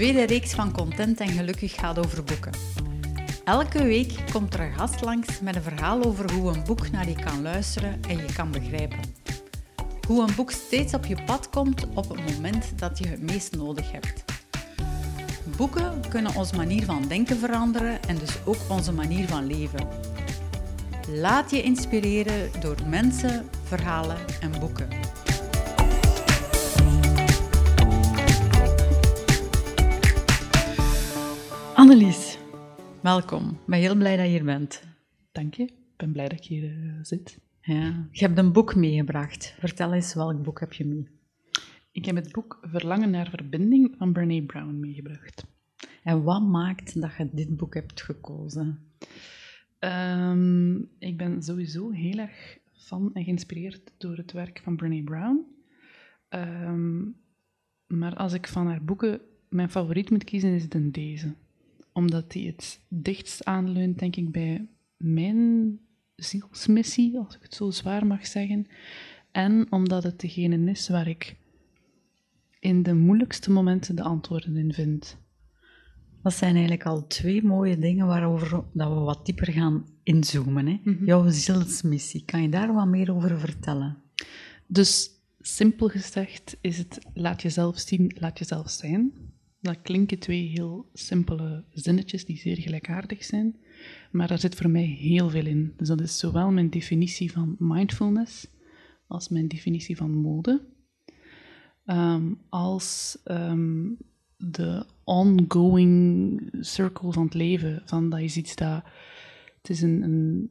tweede reeks van Content en Gelukkig gaat over boeken. Elke week komt er een gast langs met een verhaal over hoe een boek naar je kan luisteren en je kan begrijpen. Hoe een boek steeds op je pad komt op het moment dat je het meest nodig hebt. Boeken kunnen onze manier van denken veranderen en dus ook onze manier van leven. Laat je inspireren door mensen, verhalen en boeken. Annelies, welkom. Ik ben heel blij dat je hier bent. Dank je. Ik ben blij dat ik hier uh, zit. Ja. Je hebt een boek meegebracht. Vertel eens, welk boek heb je mee? Ik heb het boek Verlangen naar Verbinding van Brene Brown meegebracht. En wat maakt dat je dit boek hebt gekozen? Um, ik ben sowieso heel erg fan en geïnspireerd door het werk van Brene Brown. Um, maar als ik van haar boeken mijn favoriet moet kiezen, is het een deze. Omdat die het dichtst aanleunt, denk ik, bij mijn zielsmissie, als ik het zo zwaar mag zeggen. En omdat het degene is waar ik in de moeilijkste momenten de antwoorden in vind. Dat zijn eigenlijk al twee mooie dingen waarover dat we wat dieper gaan inzoomen. Hè? Mhm. Jouw zielsmissie, kan je daar wat meer over vertellen? Dus simpel gezegd is het laat jezelf zien, laat jezelf zijn. Dat klinken twee heel simpele zinnetjes die zeer gelijkaardig zijn, maar daar zit voor mij heel veel in. Dus dat is zowel mijn definitie van mindfulness als mijn definitie van mode, um, als um, de ongoing circle van het leven. Van dat je ziet dat het is een, een,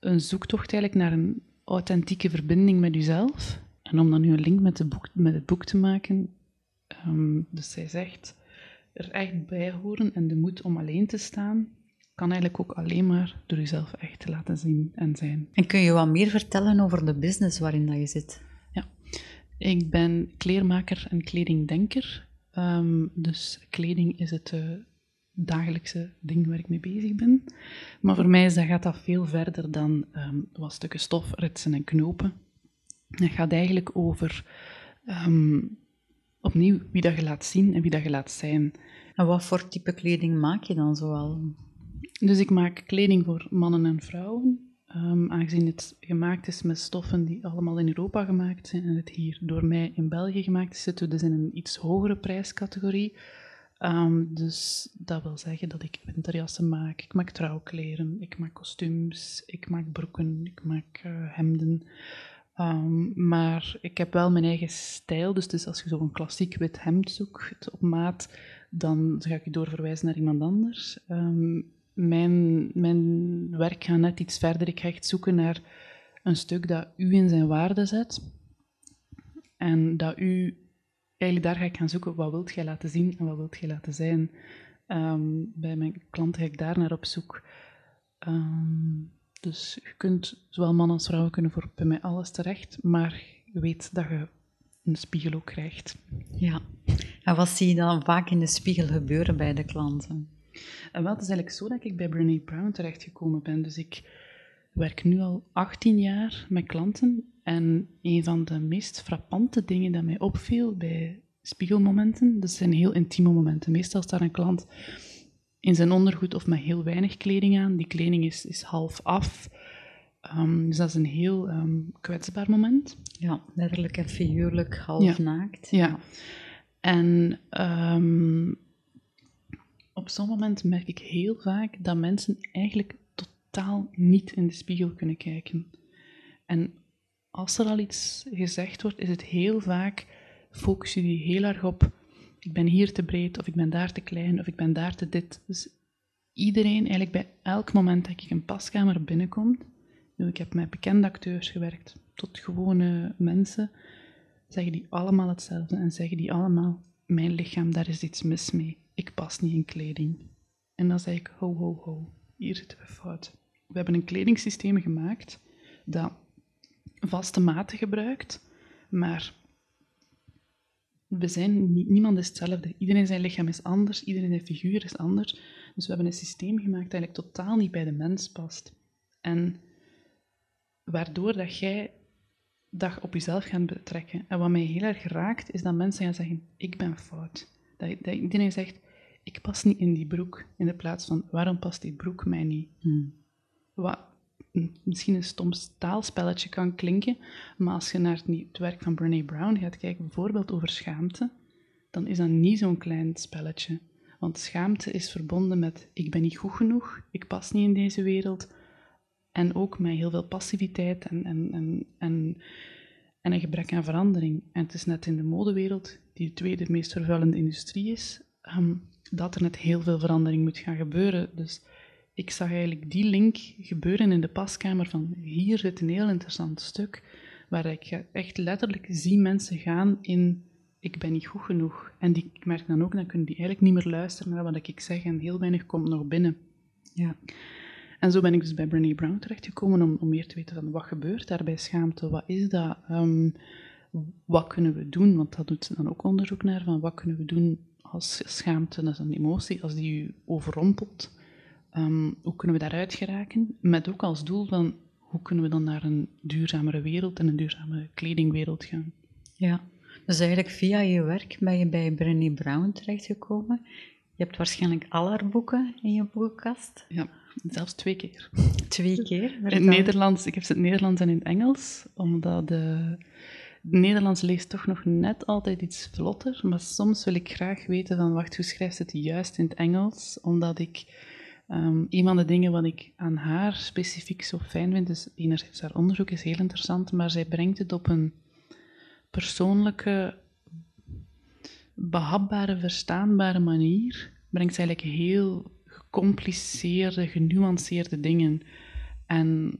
een zoektocht eigenlijk naar een authentieke verbinding met jezelf. En om dan nu een link met, de boek, met het boek te maken, um, dus zij zegt, er echt bij horen en de moed om alleen te staan, kan eigenlijk ook alleen maar door jezelf echt te laten zien en zijn. En kun je wat meer vertellen over de business waarin dat je zit? Ja, ik ben kleermaker en kledingdenker. Um, dus kleding is het uh, dagelijkse ding waar ik mee bezig ben. Maar voor mij is, dat gaat dat veel verder dan um, wat stukken stof, ritsen en knopen. Het gaat eigenlijk over um, opnieuw wie dat je laat zien en wie dat je laat zijn. En wat voor type kleding maak je dan zoal? Dus ik maak kleding voor mannen en vrouwen. Um, aangezien het gemaakt is met stoffen die allemaal in Europa gemaakt zijn en het hier door mij in België gemaakt is, zitten we dus in een iets hogere prijscategorie. Um, dus dat wil zeggen dat ik winterjassen maak, ik maak trouwkleren, ik maak kostuums, ik maak broeken, ik maak uh, hemden. Um, maar ik heb wel mijn eigen stijl, dus, dus als je zo'n klassiek wit hemd zoekt op maat, dan ga ik je doorverwijzen naar iemand anders. Um, mijn, mijn werk gaat net iets verder. Ik ga echt zoeken naar een stuk dat u in zijn waarde zet. En dat u, eigenlijk daar ga ik gaan zoeken, wat wilt jij laten zien en wat wilt jij laten zijn. Um, bij mijn klanten ga ik daar naar op zoek. Dus je kunt, zowel mannen als vrouwen kunnen voor bij mij alles terecht, maar je weet dat je een spiegel ook krijgt. Ja, en wat zie je dan vaak in de spiegel gebeuren bij de klanten? En wel, het is eigenlijk zo dat ik bij Brené Brown terechtgekomen ben. Dus ik werk nu al 18 jaar met klanten. En een van de meest frappante dingen dat mij opviel bij spiegelmomenten, dat zijn heel intieme momenten. Meestal staat een klant in zijn ondergoed of met heel weinig kleding aan. Die kleding is, is half af. Um, dus dat is een heel um, kwetsbaar moment. Ja, letterlijk en figuurlijk half ja. naakt. Ja. En um, op zo'n moment merk ik heel vaak dat mensen eigenlijk totaal niet in de spiegel kunnen kijken. En als er al iets gezegd wordt, is het heel vaak focus je die heel erg op ik ben hier te breed, of ik ben daar te klein, of ik ben daar te dit. Dus iedereen, eigenlijk bij elk moment dat ik een paskamer binnenkom, ik heb met bekende acteurs gewerkt, tot gewone mensen, zeggen die allemaal hetzelfde en zeggen die allemaal, mijn lichaam, daar is iets mis mee ik pas niet in kleding. En dan zei ik, ho, ho, ho, hier zitten we fout. We hebben een kledingsysteem gemaakt dat vaste maten gebruikt, maar we zijn, niemand is hetzelfde. Iedereen zijn lichaam is anders, iedereen zijn figuur is anders. Dus we hebben een systeem gemaakt dat eigenlijk totaal niet bij de mens past. En waardoor dat jij dat op jezelf gaat betrekken. En wat mij heel erg raakt, is dat mensen gaan zeggen, ik ben fout. Dat, dat iedereen zegt, ik pas niet in die broek, in de plaats van, waarom past die broek mij niet? Hmm. Wat misschien een stom taalspelletje kan klinken, maar als je naar het, werk van Brené Brown gaat kijken, bijvoorbeeld over schaamte, dan is dat niet zo'n klein spelletje. Want schaamte is verbonden met ik ben niet goed genoeg, ik pas niet in deze wereld. En ook met heel veel passiviteit en, en, en, en, en een gebrek aan verandering. En het is net in de modewereld, die de tweede meest vervuilende industrie is, ehm, dat er net heel veel verandering moet gaan gebeuren. Dus ik zag eigenlijk die link gebeuren in de paskamer van hier zit een heel interessant stuk, waar ik echt letterlijk zie mensen gaan in ik ben niet goed genoeg. En die, ik merk dan ook, dan kunnen die eigenlijk niet meer luisteren naar wat ik zeg en heel weinig komt nog binnen. Ja. En zo ben ik dus bij Brené Brown terechtgekomen om, om meer te weten van wat gebeurt daar bij schaamte, wat is dat, Ehm, wat kunnen we doen, want dat doet ze dan ook onderzoek naar, van wat kunnen we doen als schaamte, dat is een emotie, als die u overrompelt, Ehm, hoe kunnen we daaruit geraken, met ook als doel van hoe kunnen we dan naar een duurzamere wereld en een duurzame kledingwereld gaan. Ja, dus eigenlijk via je werk ben je bij Brené Brown terechtgekomen. Je hebt waarschijnlijk al haar boeken in je boekenkast. Ja, zelfs twee keer. Twee keer. In het Nederlands, ik heb ze in het Nederlands en in het Engels, omdat de, het Nederlands leest toch nog net altijd iets vlotter, maar soms wil ik graag weten van, wacht, hoe schrijft ze het juist in het Engels? Omdat ik, ehm, een van de dingen wat ik aan haar specifiek zo fijn vind, is enerzijds haar onderzoek is heel interessant, maar zij brengt het op een persoonlijke, behapbare, verstaanbare manier, brengt ze eigenlijk heel gecompliceerde, genuanceerde dingen. En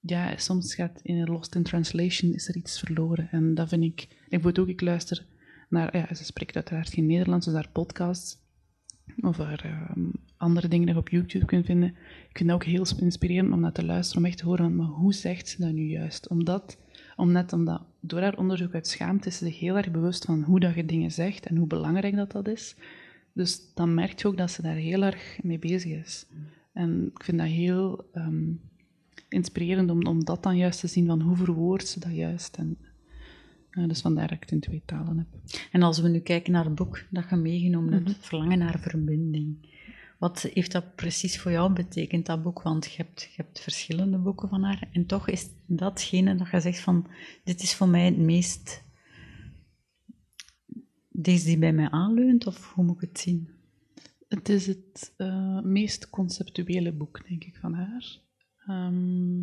ja, soms gaat in Lost in Translation is er iets verloren. En dat vind ik... Ik moet ook, ik luister naar... Ja, ze spreekt uiteraard geen Nederlands, dus haar podcasts of haar ehm, andere dingen je op YouTube kunt vinden. Ik vind dat ook heel inspirerend om naar te luisteren, om echt te horen maar hoe zegt ze dat nu juist? Omdat, om net omdat, door haar onderzoek uit schaamte is ze zich heel erg bewust van hoe dat je dingen zegt en hoe belangrijk dat dat is. Dus dan merk je ook dat ze daar heel erg mee bezig is. En ik vind dat heel ehm, inspirerend om, om dat dan juist te zien van hoe verwoordt ze dat juist. En, dus vandaar dat ik het in twee talen heb. En als we nu kijken naar het boek dat je meegenomen hebt, Verlangen naar verbinding. Wat heeft dat precies voor jou betekend, dat boek? Want je hebt, je hebt verschillende boeken van haar. En toch is datgene dat je zegt van, dit is voor mij het meest... Deze die bij mij aanleunt, of hoe moet ik het zien? Het is het eh, meest conceptuele boek, denk ik, van haar. Ehm,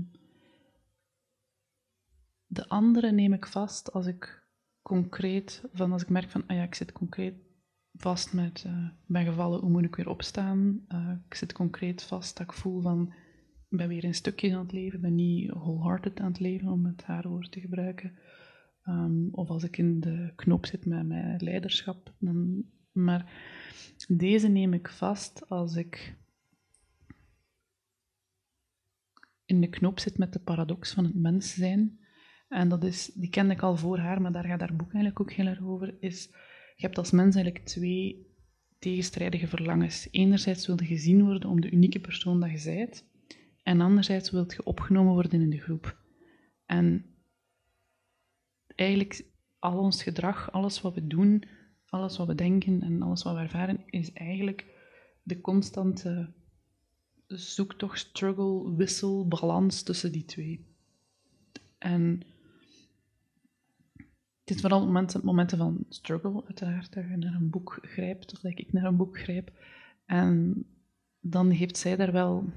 de andere neem ik vast als ik concreet, van als ik merk van, ah ja, ik zit concreet vast met, ik ben gevallen, hoe moet ik weer opstaan? Eh, ik zit concreet vast dat ik voel van, ik ben weer in stukjes aan het leven, ben niet wholehearted aan het leven, om het haar woord te gebruiken. Ehm, of als ik in de knoop zit met mijn leiderschap. Dan, maar deze neem ik vast als ik in de knoop zit met de paradox van het mens zijn. En dat is, die kende ik al voor haar, maar daar gaat haar boek eigenlijk ook heel erg over. Is, je hebt als mens eigenlijk twee tegenstrijdige verlangens. Enerzijds wil je gezien worden om de unieke persoon dat je bent. En anderzijds wil je opgenomen worden in de groep. En eigenlijk al ons gedrag, alles wat we doen, alles wat we denken en alles wat we ervaren, is eigenlijk de constante zoektocht, struggle, wissel, balans tussen die twee. En het is vooral momenten, momenten van struggle, uiteraard, dat je naar een boek grijpt, of dat ik naar een boek grijp. En dan heeft zij daar wel...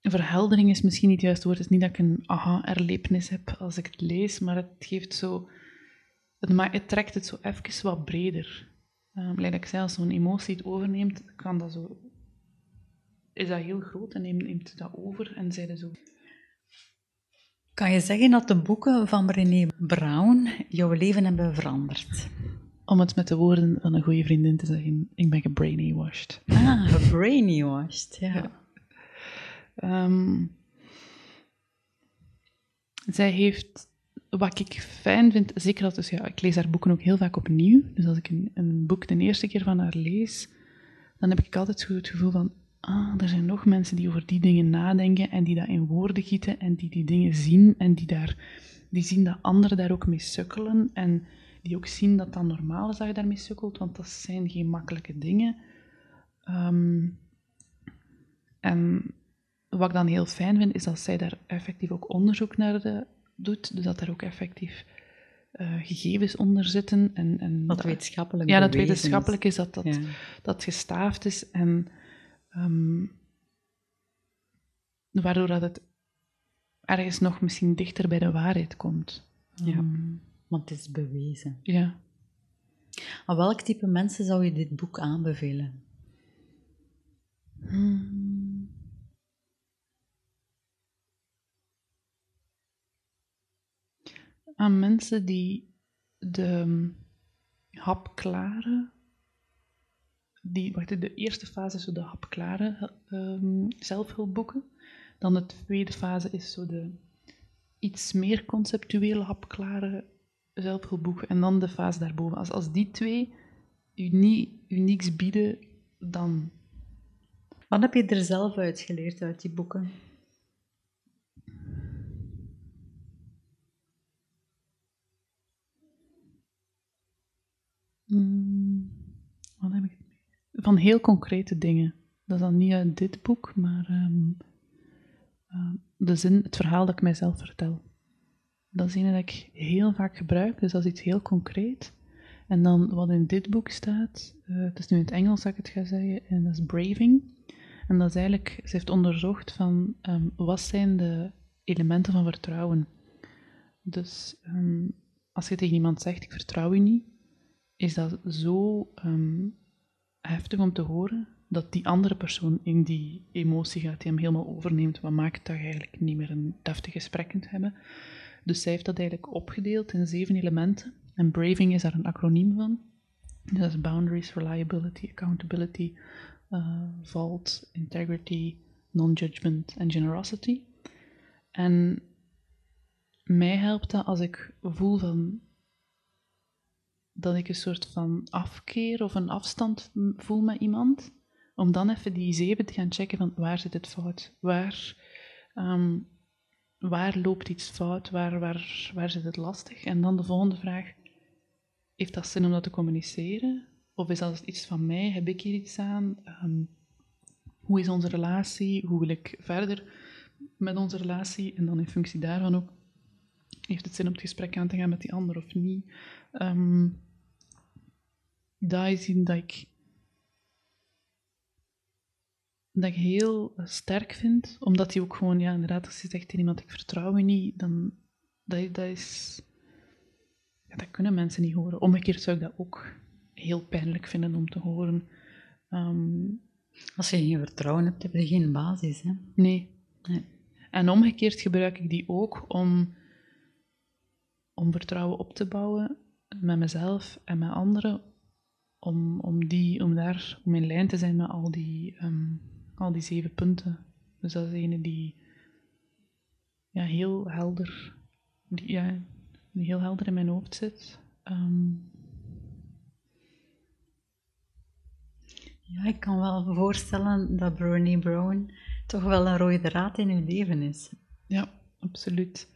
Verheldering is misschien niet het juiste woord. Het is niet dat ik een aha-erlevenis heb als ik het lees, maar het geeft zo... Het, ma- het trekt het zo even wat breder. Um, like ik zei, als zo'n emotie het overneemt, kan dat zo... Is dat heel groot en neemt, neemt dat over en zij zo... Kan je zeggen dat de boeken van Brené Brown jouw leven hebben veranderd? Om het met de woorden van een goede vriendin te zeggen, ik ben gebrainwashed. Ah, brainwashed, ja. Ehm, zij heeft, wat ik fijn vind, zeker als dus, ja, ik lees haar boeken ook heel vaak opnieuw. Dus als ik een, een boek de eerste keer van haar lees, dan heb ik altijd zo het gevoel van, ah, er zijn nog mensen die over die dingen nadenken en die dat in woorden gieten en die die dingen zien en die, daar, die zien dat anderen daar ook mee sukkelen en die ook zien dat dat normaal is dat je daarmee sukkelt, want dat zijn geen makkelijke dingen. Ehm, en wat ik dan heel fijn vind, is dat zij daar effectief ook onderzoek naar de, doet, dus dat er ook effectief uh, gegevens onder zitten. En, en dat wetenschappelijk Ja, dat wetenschappelijk is, dat dat, dat gestaafd is. En um, waardoor dat het ergens nog misschien dichter bij de waarheid komt. Ja, ehm, want het is bewezen. Ja. Aan welk type mensen zou je dit boek aanbevelen? Hmm. Aan mensen die de hapklare, die, wacht, de eerste fase is zo de hapklare um, zelfhulpboeken. Dan de tweede fase is zo de iets meer conceptuele, hapklare zelfhulpboeken. En dan de fase daarboven. Als, als die twee u, bieden, dan... Wat heb je er zelf uit geleerd uit die boeken? Hmm, wat heb ik Van heel concrete dingen. Dat is dan niet uit dit boek, maar ehm, eh, de zin, het verhaal dat ik mijzelf vertel. Dat is een dat ik heel vaak gebruik, dus dat is iets heel concreet. En dan wat in dit boek staat, uh, het is nu in het Engels dat ik het ga zeggen, en dat is braving. En dat is eigenlijk, ze heeft onderzocht van um, wat zijn de elementen van vertrouwen. Dus um, als je tegen iemand zegt, ik vertrouw je niet, is dat zo heftig om te horen dat die andere persoon in die emotie gaat, die hem helemaal overneemt, wat maakt dat je eigenlijk niet meer een deftig gesprek kunt hebben. Dus zij heeft dat eigenlijk opgedeeld in zeven elementen. En Braving is daar een acroniem van. Dus dat is Boundaries, Reliability, Accountability, uh, Vault, Integrity, Non-Judgment en Generosity. En mij helpt dat als ik voel van dat ik een soort van afkeer of een afstand voel met iemand, om dan even die zeven te gaan checken van waar zit het fout? Waar, um, waar loopt iets fout? Waar, waar, waar zit het lastig? En dan de volgende vraag, heeft dat zin om dat te communiceren? Of is dat iets van mij? Heb ik hier iets aan? Um, hoe is onze relatie? Hoe wil ik verder met onze relatie? En dan in functie daarvan ook, heeft het zin om het gesprek aan te gaan met die ander of niet? Um, dat is iets dat ik dat ik heel sterk vind, omdat hij ook gewoon, ja, inderdaad, als je zegt tegen iemand, ik vertrouw je niet, dan, dat, dat is, ja, dat kunnen mensen niet horen. Omgekeerd zou ik dat ook heel pijnlijk vinden om te horen. Ehm, als je geen vertrouwen hebt, heb je geen basis, hè? Nee. nee. En omgekeerd gebruik ik die ook om, om vertrouwen op te bouwen met mezelf en met anderen, om, om, die, om daar om in lijn te zijn met al die ehm, al die zeven punten. Dus dat is ene die ja, heel helder, die, ja, die heel helder in mijn hoofd zit. Ehm, ja, ik kan wel voorstellen dat Brené Brown toch wel een rode draad in uw leven is. Ja, absoluut.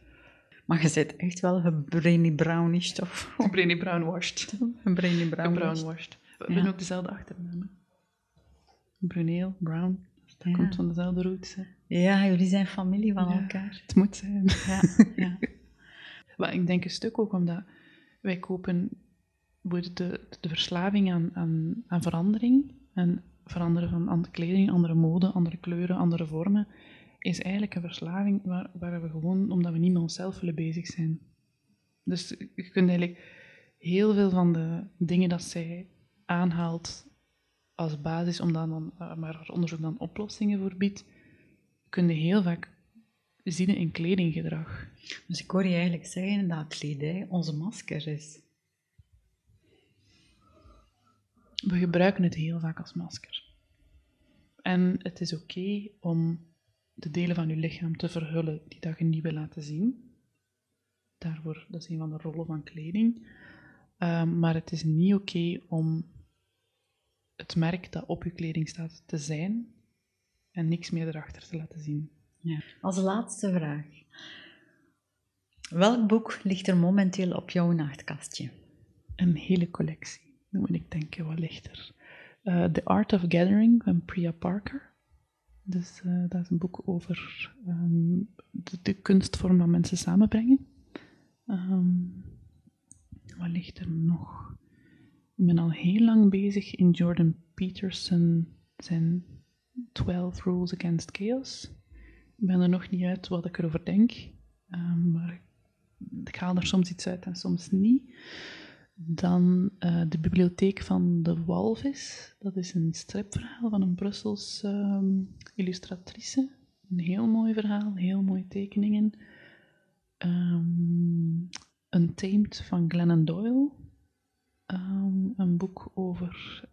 Maar je zit echt wel een Brownish, toch? Brené Brown washed. Een Hebben ook dezelfde achternaam. Bruneel, Brown. Dat komt van dezelfde roots. Hè. Ja, jullie zijn familie van elkaar. Het moet zijn. Ja, ja. maar ik denk een stuk ook omdat wij kopen de, de verslaving aan, aan, aan verandering en veranderen van andere kleding, andere mode, andere kleuren, andere vormen, is eigenlijk een verslaving waar, waar we gewoon, omdat we niet met onszelf willen bezig zijn. Dus je kunt eigenlijk heel veel van de dingen dat zij aanhaalt als basis, om dan, eh, maar haar onderzoek dan oplossingen voor biedt, kun je heel vaak zien in kledinggedrag. Dus ik hoor je eigenlijk zeggen dat kledij onze masker is. We gebruiken het heel vaak als masker. En het is oké om de delen van je lichaam te verhullen die dat je niet wil laten zien. Daarvoor, dat is een van de rollen van kleding. Um, maar het is niet oké om het merk dat op je kleding staat te zijn en niks meer erachter te laten zien. Ja. Als laatste vraag. Welk boek ligt er momenteel op jouw nachtkastje? een hele collectie. Moet ik denken wat lichter. Uh, The Art of Gathering van Priya Parker. Dus uh, dat is een boek over um, de, de, kunstvorm van mensen samenbrengen. Um, wat ligt er nog? Ik ben al heel lang bezig in Jordan Peterson zijn 12 Rules Against Chaos. Ik ben er nog niet uit wat ik erover denk, um, maar ik haal er soms iets uit en soms niet. Dan uh, de bibliotheek van de walvis. Dat is een stripverhaal van een Brussels um, illustratrice. Een heel mooi verhaal, heel mooie tekeningen. Um, Untamed van Glennon Doyle. Um, een boek over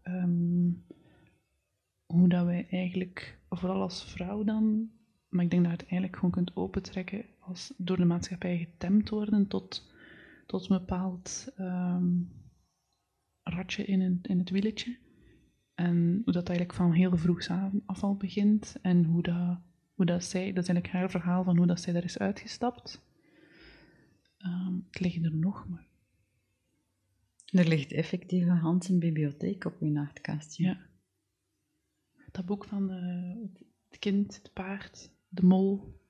hoe dat wij eigenlijk, vooral als vrouw dan, maar ik denk dat je het eigenlijk gewoon kunt opentrekken als door de maatschappij getemd worden tot tot een bepaald um, ratje in het, in het wieletje. En hoe dat eigenlijk van heel vroeg af al begint. En hoe dat, hoe dat zij, dat is eigenlijk haar verhaal van hoe dat zij daar is uitgestapt. Um, het ligt er nog, maar... Er ligt effectief een Hans bibliotheek op uw nachtkastje. Ja. Dat boek van uh, het kind, het paard, de mol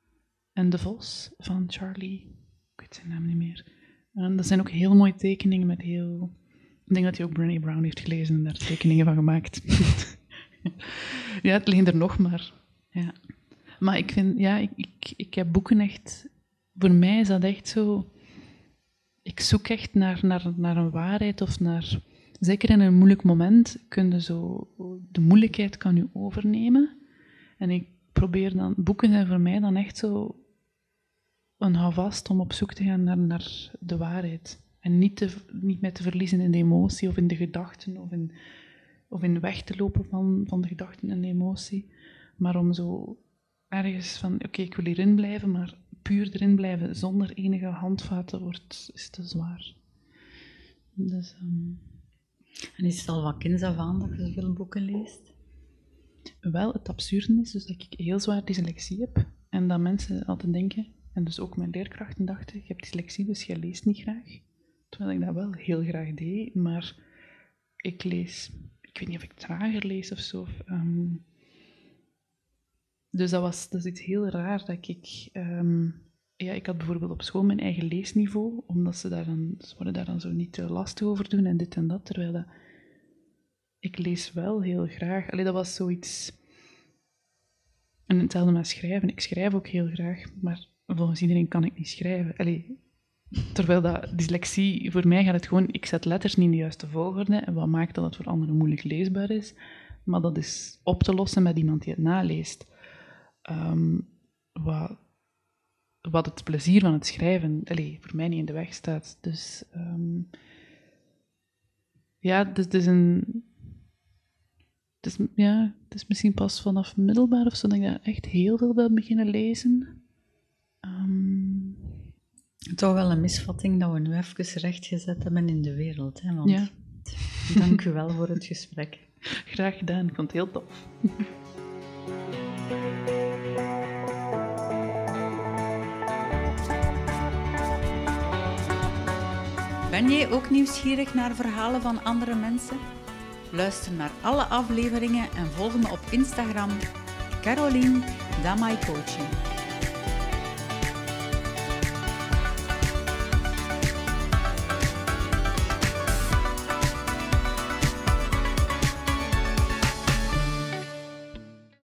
en de vos van Charlie... Ik weet zijn naam niet meer. En dat zijn ook heel mooie tekeningen met heel... Ik denk dat hij ook Brené Brown heeft gelezen en daar tekeningen van gemaakt. ja, het liggen er nog maar. Ja. Maar ik vind, ja, ik, ik, ik heb boeken echt... Voor mij is dat echt zo... Ik zoek echt naar, naar, naar een waarheid of naar... Zeker in een moeilijk moment kun je zo... De moeilijkheid kan je overnemen. En ik probeer dan... Boeken zijn voor mij dan echt zo een houvast om op zoek te gaan naar, naar de waarheid. En niet, te, niet met te verliezen in de emotie of in de gedachten of in, of in weg te lopen van, van de gedachten en de emotie. Maar om zo ergens van, oké, ik wil hierin blijven, maar puur erin blijven zonder enige handvaten wordt, is te zwaar. Dus, um... En is het al wat kinds af aan dat je zoveel boeken leest? Wel, het absurde is dus dat ik heel zwaar dyslexie heb en dat mensen altijd denken, en dus ook mijn leerkrachten dachten, je hebt dyslexie, dus jij leest niet graag. Terwijl ik dat wel heel graag deed, maar ik lees, ik weet niet of ik trager lees of zo. Ehm, dus dat was dat is iets heel raar dat ik... Um, ja, ik had bijvoorbeeld op school mijn eigen leesniveau, omdat ze daar dan, ze worden daar dan zo niet te lastig over doen en dit en dat, terwijl dat, ik lees wel heel graag. Allee, dat was zoiets... En hetzelfde met schrijven. Ik schrijf ook heel graag, maar volgens iedereen kan ik niet schrijven. Allee, terwijl dat dyslexie, voor mij gaat het gewoon, ik zet letters niet in de juiste volgorde en wat maakt dat het voor anderen moeilijk leesbaar is. Maar dat is op te lossen met iemand die het naleest. Um, wat, wat het plezier van het schrijven allee, voor mij niet in de weg staat. Dus um, ja, dus het is een. Het is, ja, het is misschien pas vanaf middelbaar of zo dat ik daar echt heel veel ben beginnen lezen. Um, Toch wel een misvatting dat we nu even rechtgezet hebben in de wereld. Hè? Want ja. dank u wel voor het gesprek. Graag gedaan, ik vond het heel tof. Ben jij ook nieuwsgierig naar verhalen van andere mensen? Luister naar alle afleveringen en volg me op Instagram, Caroline Damai Coaching.